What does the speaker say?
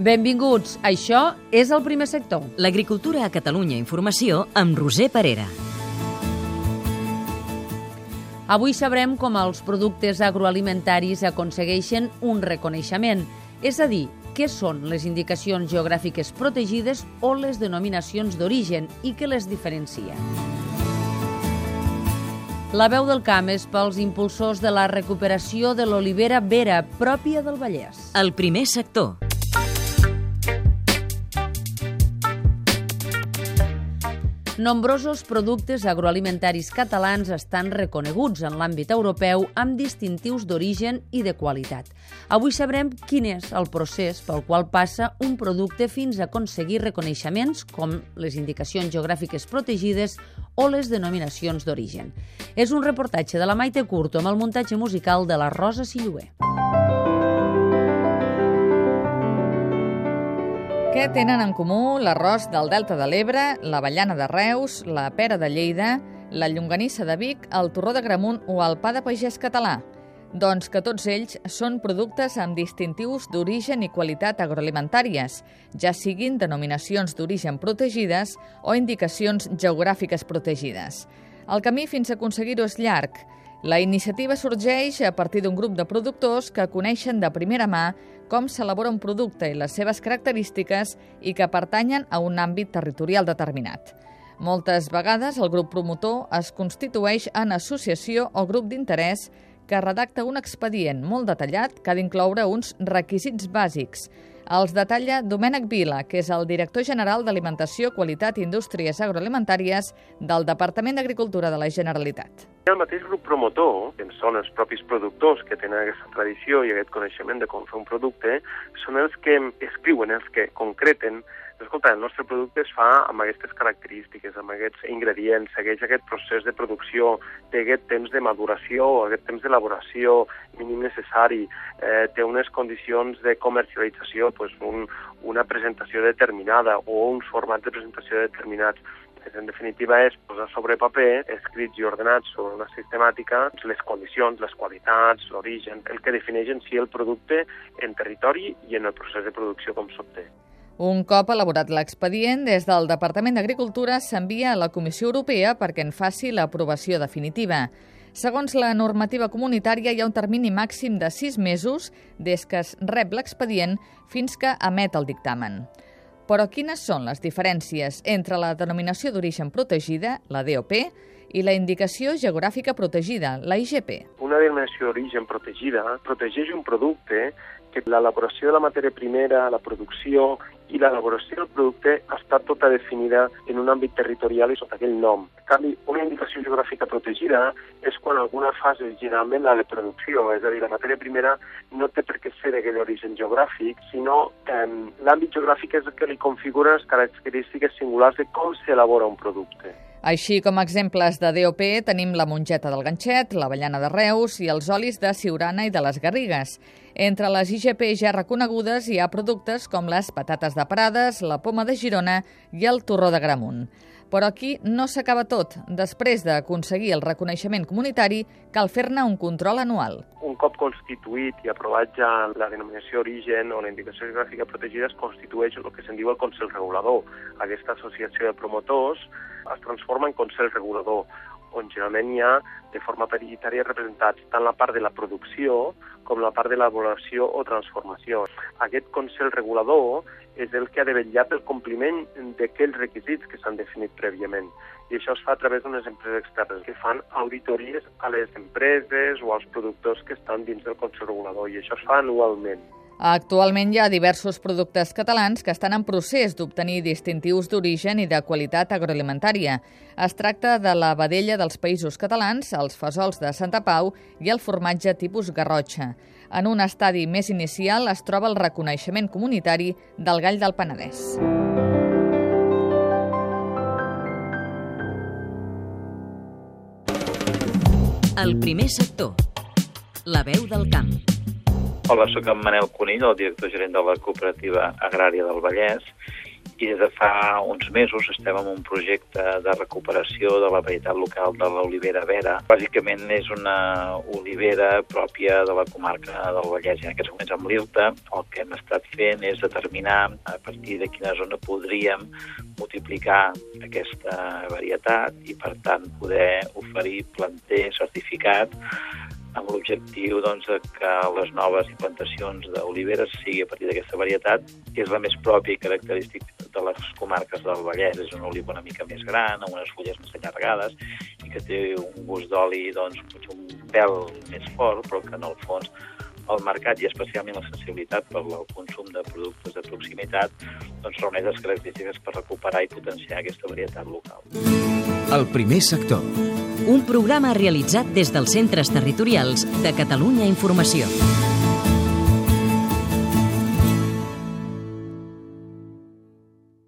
Benvinguts. Això és el primer sector. L'agricultura a Catalunya Informació amb Roser Parera. Avui sabrem com els productes agroalimentaris aconsegueixen un reconeixement, és a dir, què són les indicacions geogràfiques protegides o les denominacions d'origen i què les diferencia. La veu del camp és pels impulsors de la recuperació de l'olivera vera pròpia del Vallès. El primer sector. Nombrosos productes agroalimentaris catalans estan reconeguts en l'àmbit europeu amb distintius d'origen i de qualitat. Avui sabrem quin és el procés pel qual passa un producte fins a aconseguir reconeixements com les indicacions geogràfiques protegides o les denominacions d'origen. És un reportatge de la Maite Curto amb el muntatge musical de la Rosa Silluer. Què tenen en comú l'arròs del Delta de l'Ebre, l'avellana de Reus, la pera de Lleida, la llonganissa de Vic, el torró de Gramunt o el pa de pagès català? Doncs que tots ells són productes amb distintius d'origen i qualitat agroalimentàries, ja siguin denominacions d'origen protegides o indicacions geogràfiques protegides. El camí fins a aconseguir-ho és llarg. La iniciativa sorgeix a partir d'un grup de productors que coneixen de primera mà com s'elabora un producte i les seves característiques i que pertanyen a un àmbit territorial determinat. Moltes vegades el grup promotor es constitueix en associació o grup d'interès que redacta un expedient molt detallat que ha d'incloure uns requisits bàsics. Els detalla Domènec Vila, que és el director general d'Alimentació, Qualitat i Indústries Agroalimentàries del Departament d'Agricultura de la Generalitat. El mateix grup promotor, que són els propis productors que tenen aquesta tradició i aquest coneixement de com fer un producte, són els que escriuen, els que concreten escolta, el nostre producte es fa amb aquestes característiques, amb aquests ingredients, segueix aquest procés de producció, té aquest temps de maduració, aquest temps d'elaboració mínim necessari, eh, té unes condicions de comercialització, pues un, una presentació determinada o uns formats de presentació determinats en definitiva és posar sobre paper, escrits i ordenats sobre una sistemàtica, les condicions, les qualitats, l'origen, el que defineix en si el producte en territori i en el procés de producció com s'obté. Un cop elaborat l'expedient, des del Departament d'Agricultura s'envia a la Comissió Europea perquè en faci l'aprovació definitiva. Segons la normativa comunitària, hi ha un termini màxim de sis mesos des que es rep l'expedient fins que emet el dictamen. Però quines són les diferències entre la denominació d'origen protegida, la DOP, i la indicació geogràfica protegida, la IGP? Una denominació d'origen protegida protegeix un producte que l'elaboració de la matèria primera, la producció i l'elaboració del producte està tota definida en un àmbit territorial i sota aquell nom. En canvi, una indicació geogràfica protegida és quan alguna fase és generalment la de producció, és a dir, la matèria primera no té per què ser d'aquell origen geogràfic, sinó eh, l'àmbit geogràfic és el que li configura les característiques singulars de com s'elabora un producte. Així com exemples de DOP tenim la mongeta del ganxet, l'avellana de Reus i els olis de Siurana i de les Garrigues. Entre les IGP ja reconegudes hi ha productes com les patates de Prades, la poma de Girona i el torró de Gramunt. Però aquí no s'acaba tot. Després d'aconseguir el reconeixement comunitari, cal fer-ne un control anual. Un cop constituït i aprovat ja la denominació origen o la indicació geogràfica protegida, es constitueix el que se'n diu el Consell Regulador. Aquesta associació de promotors es transforma en Consell Regulador, on generalment hi ha de forma paritària representats tant la part de la producció com la part de l'elaboració o transformació. Aquest Consell Regulador és el que ha de vetllar pel compliment d'aquells requisits que s'han definit prèviament. I això es fa a través d'unes empreses externes que fan auditories a les empreses o als productors que estan dins del Consell Regulador i això es fa anualment. Actualment hi ha diversos productes catalans que estan en procés d'obtenir distintius d'origen i de qualitat agroalimentària. Es tracta de la vedella dels països catalans, els fesols de Santa Pau i el formatge tipus Garrotxa. En un estadi més inicial es troba el reconeixement comunitari del gall del Penedès. El primer sector. La veu del camp. Hola, sóc en Manel Conill, el director gerent de la Cooperativa Agrària del Vallès, i des de fa uns mesos estem en un projecte de recuperació de la varietat local de l'olivera vera. Bàsicament és una olivera pròpia de la comarca del Vallès. I en aquests moments amb l'IRTA el que hem estat fent és determinar a partir de quina zona podríem multiplicar aquesta varietat i, per tant, poder oferir planter certificat amb l'objectiu doncs, que les noves implantacions d'oliveres sigui a partir d'aquesta varietat, que és la més pròpia i característic de les comarques del Vallès. És una oliva una mica més gran, amb unes fulles més allargades, i que té un gust d'oli doncs, un pèl més fort, però que en el fons el mercat i especialment la sensibilitat per al consum de productes de proximitat doncs reuneix les característiques per recuperar i potenciar aquesta varietat local. El primer sector un programa realitzat des dels centres territorials de Catalunya Informació.